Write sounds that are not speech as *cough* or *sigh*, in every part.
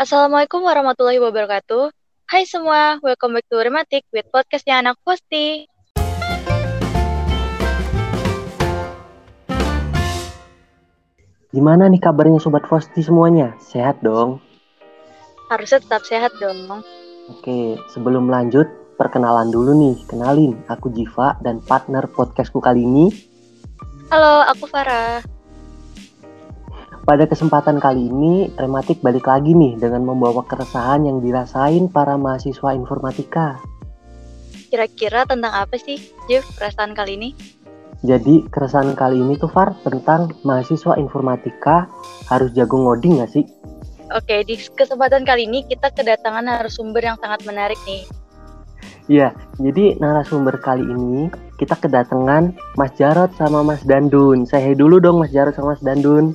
Assalamualaikum warahmatullahi wabarakatuh. Hai semua, welcome back to Rematik with podcastnya anak Posti. Gimana nih kabarnya Sobat Fosti semuanya? Sehat dong? Harusnya tetap sehat dong. Oke, sebelum lanjut, perkenalan dulu nih. Kenalin, aku Jiva dan partner podcastku kali ini. Halo, aku Farah. Pada kesempatan kali ini, Rematik balik lagi nih dengan membawa keresahan yang dirasain para mahasiswa informatika. Kira-kira tentang apa sih, Jeff, perasaan kali ini? Jadi keresahan kali ini tuh Far tentang mahasiswa informatika harus jago ngoding gak sih? Oke, di kesempatan kali ini kita kedatangan narasumber yang sangat menarik nih. Iya, jadi narasumber kali ini kita kedatangan Mas Jarot sama Mas Dandun. Saya dulu dong Mas Jarot sama Mas Dandun.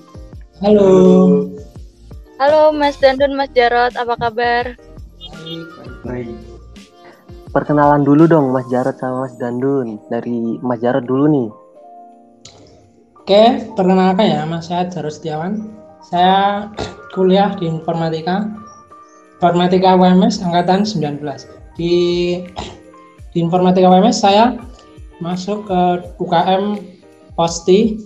Halo. Halo Mas Dandun, Mas Jarot, apa kabar? Baik, baik. Perkenalan dulu dong Mas Jarot sama Mas Dandun. Dari Mas Jarot dulu nih. Oke, perkenalkan ya, Mas saya Jarod Setiawan. Saya *clears throat* kuliah di Informatika, Informatika WMS Angkatan 19. Di, *clears throat* di Informatika WMS saya masuk ke UKM Posti,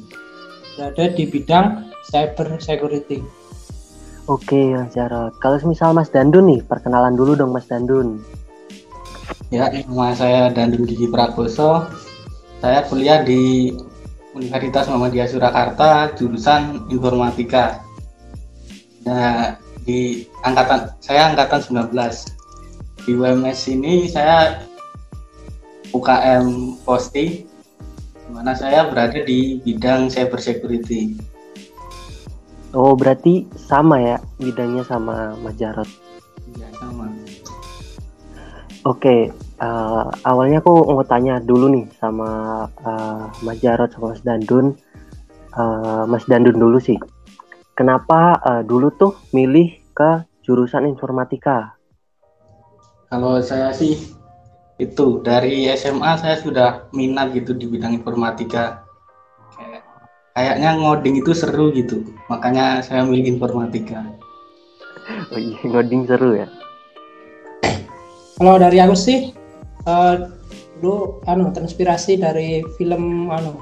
berada di bidang cyber security. Oke Mas Jarot. Kalau misal Mas Dandun nih, perkenalan dulu dong Mas Dandun. Ya, nama saya Dandun Gigi Prakoso. Saya kuliah di Universitas Muhammadiyah Surakarta, jurusan Informatika. Nah, di angkatan saya angkatan 19. Di WMS ini saya UKM Posti di mana saya berada di bidang cyber security. Oh berarti sama ya bidangnya sama Mas Jarot. Ya, sama. Oke, uh, awalnya aku mau tanya dulu nih sama uh, Mas Jarot sama Mas Dandun. Uh, Mas Dandun dulu sih. Kenapa uh, dulu tuh milih ke jurusan informatika? Kalau saya sih itu dari SMA saya sudah minat gitu di bidang informatika. Kayak, kayaknya ngoding itu seru gitu. Makanya saya milih informatika. Oh iya, ngoding seru ya. Kalau dari aku sih, uh, dulu anu terinspirasi dari film anu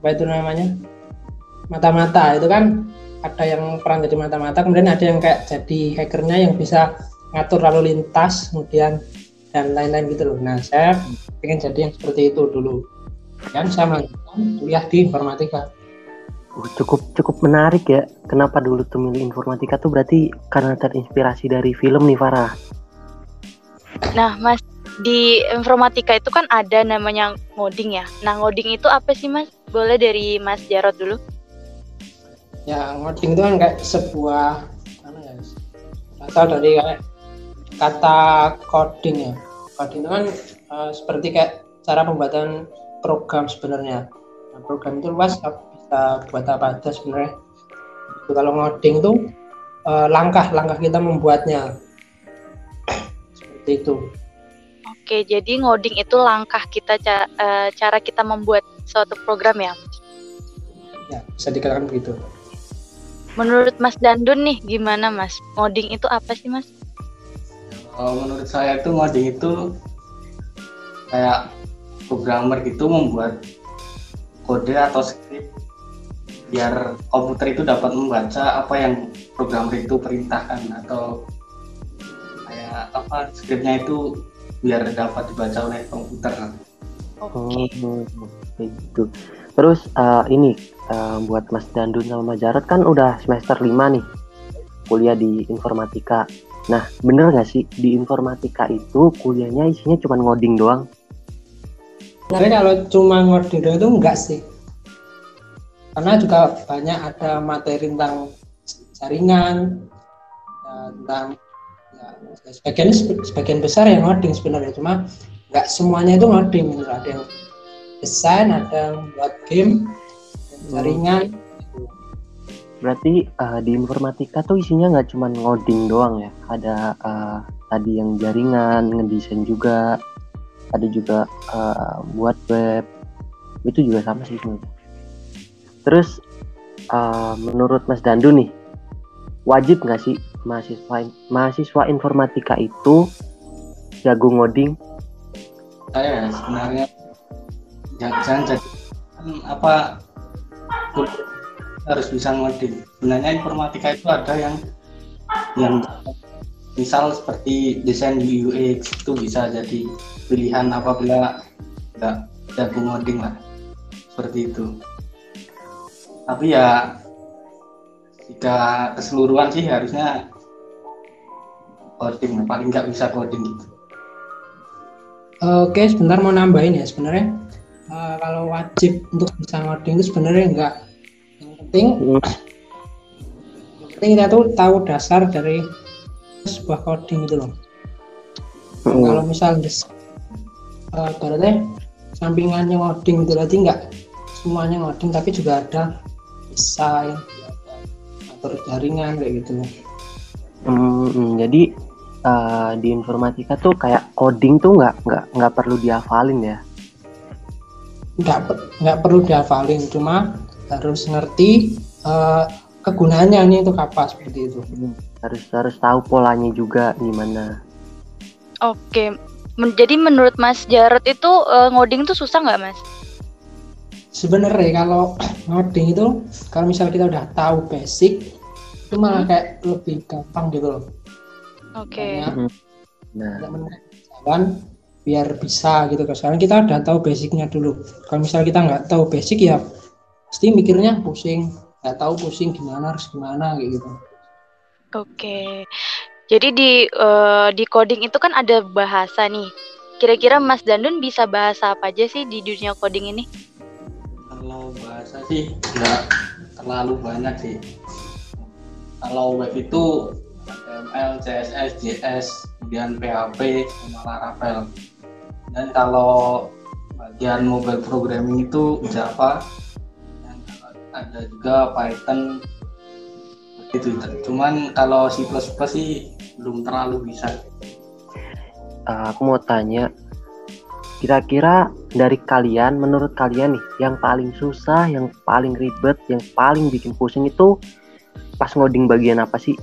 apa itu namanya mata-mata itu kan ada yang peran jadi mata-mata kemudian ada yang kayak jadi hackernya yang bisa ngatur lalu lintas kemudian dan lain-lain gitu loh nah saya ingin jadi yang seperti itu dulu dan saya melanjutkan kuliah di informatika Oh, cukup cukup menarik ya. Kenapa dulu tuh milih informatika tuh berarti karena terinspirasi dari film nih Farah. Nah, Mas, di informatika itu kan ada namanya ngoding ya. Nah, ngoding itu apa sih, Mas? Boleh dari Mas Jarot dulu. ya ngoding itu kan kayak sebuah mana ya asal dari kayak kata coding ya coding itu kan uh, seperti kayak cara pembuatan program sebenarnya nah, program itu luas bisa buat apa aja sebenarnya Itu kalau ngoding itu uh, langkah-langkah kita membuatnya seperti itu Oke, jadi ngoding itu langkah kita ca- eh, cara kita membuat suatu program ya. ya bisa dikatakan begitu Menurut Mas Dandun nih, gimana Mas? Ngoding itu apa sih Mas? Kalau menurut saya itu ngoding itu kayak programmer gitu membuat kode atau script biar komputer itu dapat membaca apa yang programmer itu perintahkan atau kayak apa scriptnya itu biar dapat dibaca oleh komputer. Oke. Oh, gitu. Terus uh, ini uh, buat Mas Dandun sama Mas Jarot kan udah semester 5 nih kuliah di informatika. Nah, bener gak sih di informatika itu kuliahnya isinya cuma ngoding doang? Sebenarnya kalau cuma ngoding doang itu enggak sih. Karena juga banyak ada materi tentang jaringan, ya, tentang ya, sebagian sebagian besar yang ngoding sebenarnya cuma nggak semuanya itu ngoding gitu. Ada yang desain, ada yang buat game, jaringan. gitu. Berarti uh, di informatika tuh isinya nggak cuma ngoding doang ya? Ada uh, tadi yang jaringan, ngedesain juga, ada juga uh, buat web. Itu juga sama sih sebenarnya. Terus uh, menurut Mas Dandu nih, wajib nggak sih mahasiswa mahasiswa informatika itu jago ngoding? Saya sebenarnya jangan jadi apa harus bisa ngoding. Sebenarnya informatika itu ada yang yang misal seperti desain UX itu bisa jadi pilihan apabila nggak jago ngoding lah. Seperti itu tapi ya jika keseluruhan sih harusnya coding paling nggak bisa coding gitu Oke, sebentar mau nambahin ya sebenarnya uh, kalau wajib untuk bisa ngoding itu sebenarnya enggak. Yang penting, yang penting kita tuh tahu dasar dari sebuah coding itu loh. Hmm. Kalau misal uh, ibaratnya sampingannya ngoding itu berarti enggak semuanya ngoding tapi juga ada desain atur jaringan kayak gitu. Hmm, hmm, jadi eh, di informatika tuh kayak coding tuh nggak nggak nggak perlu dihafalin ya. nggak nggak perlu dihafalin cuma harus ngerti uh, kegunaannya ini untuk apa seperti itu Harus harus tahu polanya juga gimana. Oke. Men- jadi menurut Mas Jarot itu eh, ngoding tuh susah nggak Mas? sebenarnya kalau ngoding itu kalau misal kita udah tahu basic itu malah kayak lebih gampang gitu loh Oke. Nah, tidak menemukan jalan biar bisa gitu kan sekarang kita udah tahu basicnya dulu kalau misal kita nggak tahu basic ya pasti mikirnya pusing nggak tahu pusing gimana harus gimana kayak gitu Oke. Jadi di eh, di coding itu kan ada bahasa nih. Kira-kira Mas Dandun bisa bahasa apa aja sih di dunia coding ini? Bahasa sih nggak terlalu banyak sih. Kalau web itu HTML, CSS, JS, kemudian PHP, sama Laravel. Dan kalau bagian mobile programming itu Java dan ada juga Python. Itu cuman kalau C++ sih belum terlalu bisa. Eh, aku mau tanya, kira-kira dari kalian, menurut kalian nih, yang paling susah, yang paling ribet, yang paling bikin pusing itu pas ngoding bagian apa sih?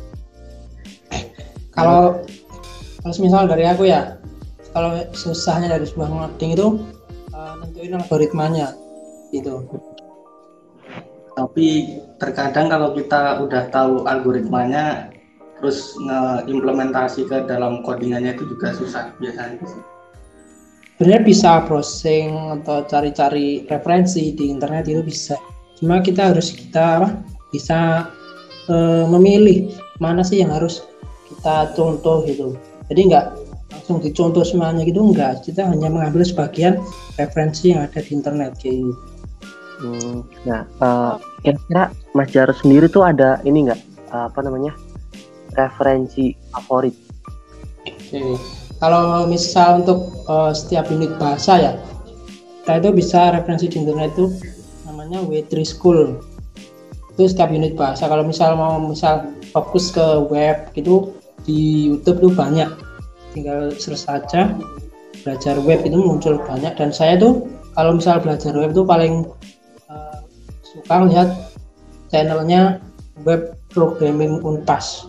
kalau kalau misal dari aku ya kalau susahnya dari sebuah ngoding itu uh, nentuin algoritmanya gitu tapi terkadang kalau kita udah tahu algoritmanya terus ngeimplementasi ke dalam codingannya itu juga susah biasanya sih. Sebenarnya bisa browsing atau cari-cari referensi di internet itu bisa. Cuma kita harus kita apa bisa eh, memilih mana sih yang harus kita contoh gitu. Jadi nggak langsung dicontoh semuanya gitu enggak kita hanya mengambil sebagian referensi yang ada di internet kayak gitu. Hmm, nah, eh, kira-kira Mas Jarod sendiri tuh ada ini nggak? Eh, apa namanya? Referensi favorit? Oke. Kalau misal untuk eh, setiap unit bahasa ya, kita itu bisa referensi di internet itu namanya W3 School. Itu setiap unit bahasa. Kalau misal mau misal fokus ke web gitu di YouTube tuh banyak. Tinggal search saja belajar web itu muncul banyak dan saya tuh kalau misal belajar web tuh paling eh, suka lihat channelnya web programming unpas.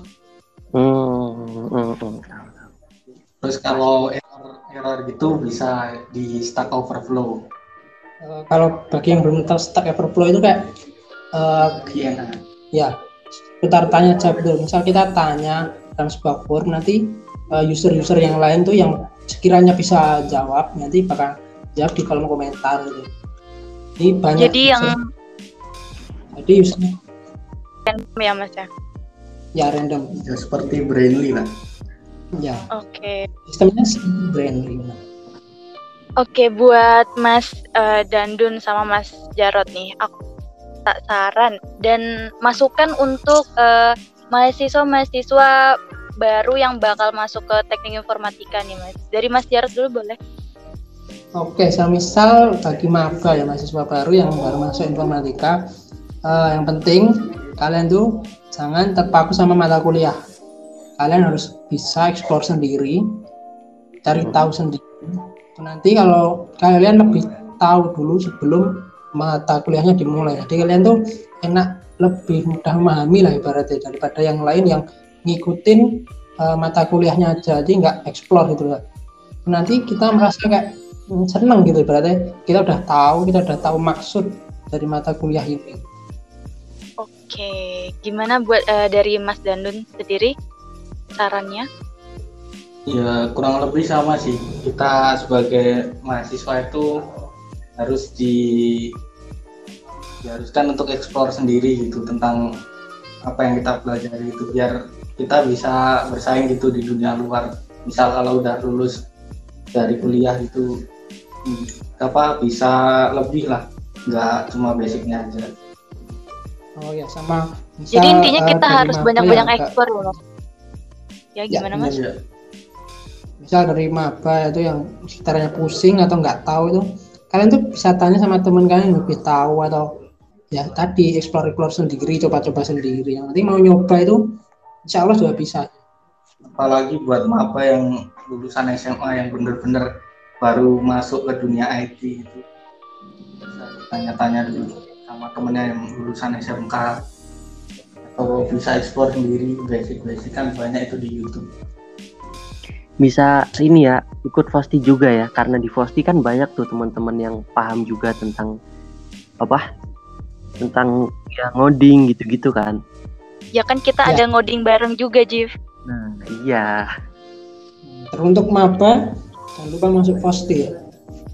Hmm, hmm, hmm. Terus kalau error error gitu bisa di Stack Overflow. Eh, kalau bagi yang belum tahu Stack Overflow itu kayak eh, Gimana? ya putar tanya jawab dulu. Misal kita tanya dalam sebuah form nanti eh, user-user yang lain tuh yang sekiranya bisa jawab nanti bakal jawab di kolom komentar gitu. Jadi banyak. Jadi yang user- jadi usernya ya Mas ya. ya random Ya seperti Brainly lah. Ya Oke. sistemnya seperti Brainly. benar. Oke, buat Mas eh, Dandun sama Mas Jarot nih, aku tak saran dan masukan untuk eh, mahasiswa-mahasiswa baru yang bakal masuk ke teknik informatika nih, Mas. Dari Mas Jarot dulu boleh? Oke, semisal bagi maba ya mahasiswa baru yang baru masuk informatika, eh, yang penting kalian tuh jangan terpaku sama mata kuliah. Kalian harus bisa explore sendiri, cari tahu sendiri. Nanti kalau kalian lebih tahu dulu sebelum mata kuliahnya dimulai. Jadi kalian tuh enak lebih mudah memahami lah ibaratnya daripada yang lain yang ngikutin uh, mata kuliahnya aja. Jadi nggak explore gitu lah nanti kita merasa kayak hmm, seneng gitu berarti kita udah tahu kita udah tahu maksud dari mata kuliah ini. Oke gimana buat uh, dari Mas Dandun sendiri sarannya? Ya kurang lebih sama sih. Kita sebagai mahasiswa itu harus di diharuskan untuk eksplor sendiri gitu tentang apa yang kita pelajari itu. Biar kita bisa bersaing gitu di dunia luar. Misal kalau udah lulus dari kuliah itu apa bisa lebih lah. Nggak cuma basicnya aja. Oh ya sama. Misal, jadi intinya kita uh, harus banyak-banyak ya, ekspor loh ya, ya gimana ya, mas? ya. misal dari maba itu yang sekitarnya pusing atau nggak tahu itu. Kalian tuh bisa tanya sama teman kalian yang lebih tahu atau ya tadi explore explore sendiri coba-coba sendiri. Yang nanti mau nyoba itu insya Allah juga bisa. Apalagi buat maba yang lulusan SMA yang bener-bener baru masuk ke dunia IT itu. Bisa tanya-tanya dulu sama temennya yang lulusan SMK atau bisa explore sendiri basic-basic kan banyak itu di YouTube. Bisa ini ya ikut Fosti juga ya karena di Fosti kan banyak tuh teman-teman yang paham juga tentang apa? Tentang ya ngoding gitu-gitu kan. Ya kan kita ya. ada ngoding bareng juga Jif nah iya. Teruntuk maba jangan lupa masuk posti ya.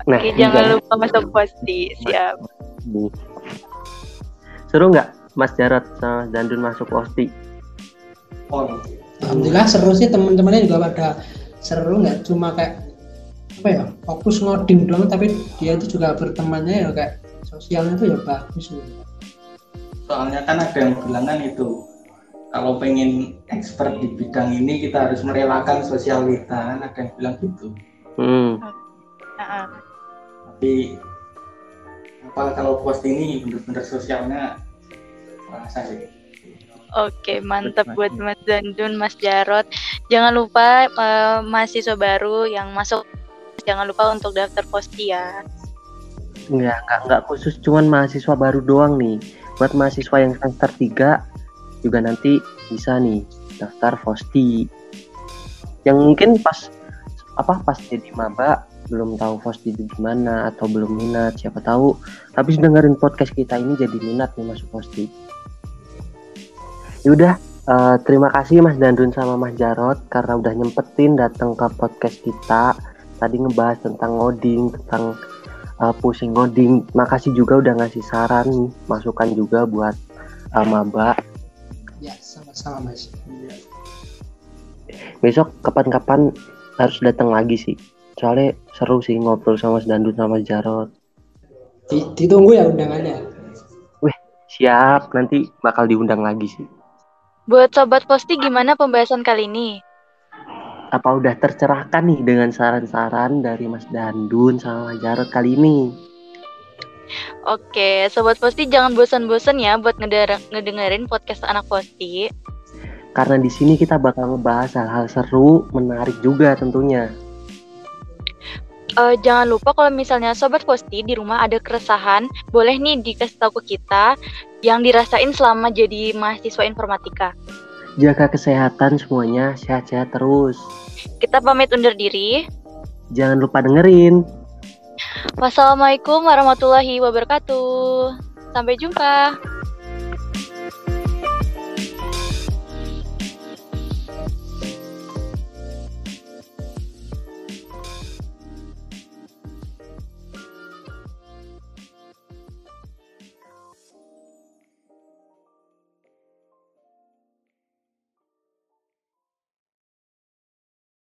Nah Oke, jangan lupa masuk posti siap. Seru nggak Mas Jarot sama Dandun masuk posti oh Alhamdulillah seru sih teman-temannya juga pada seru nggak cuma kayak apa ya fokus ngoding doang tapi dia itu juga bertemannya ya kayak sosialnya itu ya bagus gitu soalnya kan ada yang bilang kan itu kalau pengen expert di bidang ini kita harus merelakan sosial kita kan ada yang bilang gitu. Hmm. tapi apa kalau post ini benar-benar sosialnya rasa sih. Oke, mantap buat Mas Dandun, Mas Jarot. Jangan lupa uh, mahasiswa baru yang masuk, jangan lupa untuk daftar posti ya. Enggak, enggak, enggak khusus cuman mahasiswa baru doang nih. Buat mahasiswa yang semester 3 juga nanti bisa nih daftar Fosti yang mungkin pas apa pas jadi maba belum tahu Fosti itu gimana atau belum minat siapa tahu. Habis dengerin podcast kita ini jadi minat nih masuk Fosti yaudah uh, terima kasih Mas Dandun sama Mas Jarot karena udah nyempetin datang ke podcast kita tadi ngebahas tentang ngoding tentang uh, pusing ngoding. Makasih juga udah ngasih saran masukan juga buat uh, maba. Ya, sama-sama Mas. Besok kapan-kapan harus datang lagi sih. Soalnya seru sih ngobrol sama Mas Dandut sama Mas Jarot. Ditunggu ya undangannya. Wih, siap. Nanti bakal diundang lagi sih. Buat Sobat Posti gimana pembahasan kali ini? apa udah tercerahkan nih dengan saran-saran dari Mas Dandun sama Mas Jarot kali ini? Oke, Sobat Posti jangan bosan-bosan ya buat ngedengerin podcast anak Posti. Karena di sini kita bakal ngebahas hal-hal seru, menarik juga tentunya. Uh, jangan lupa kalau misalnya Sobat Posti di rumah ada keresahan, boleh nih dikasih tahu ke kita yang dirasain selama jadi mahasiswa informatika. Jaga kesehatan semuanya, sehat-sehat terus. Kita pamit undur diri. Jangan lupa dengerin. Wassalamualaikum warahmatullahi wabarakatuh. Sampai jumpa.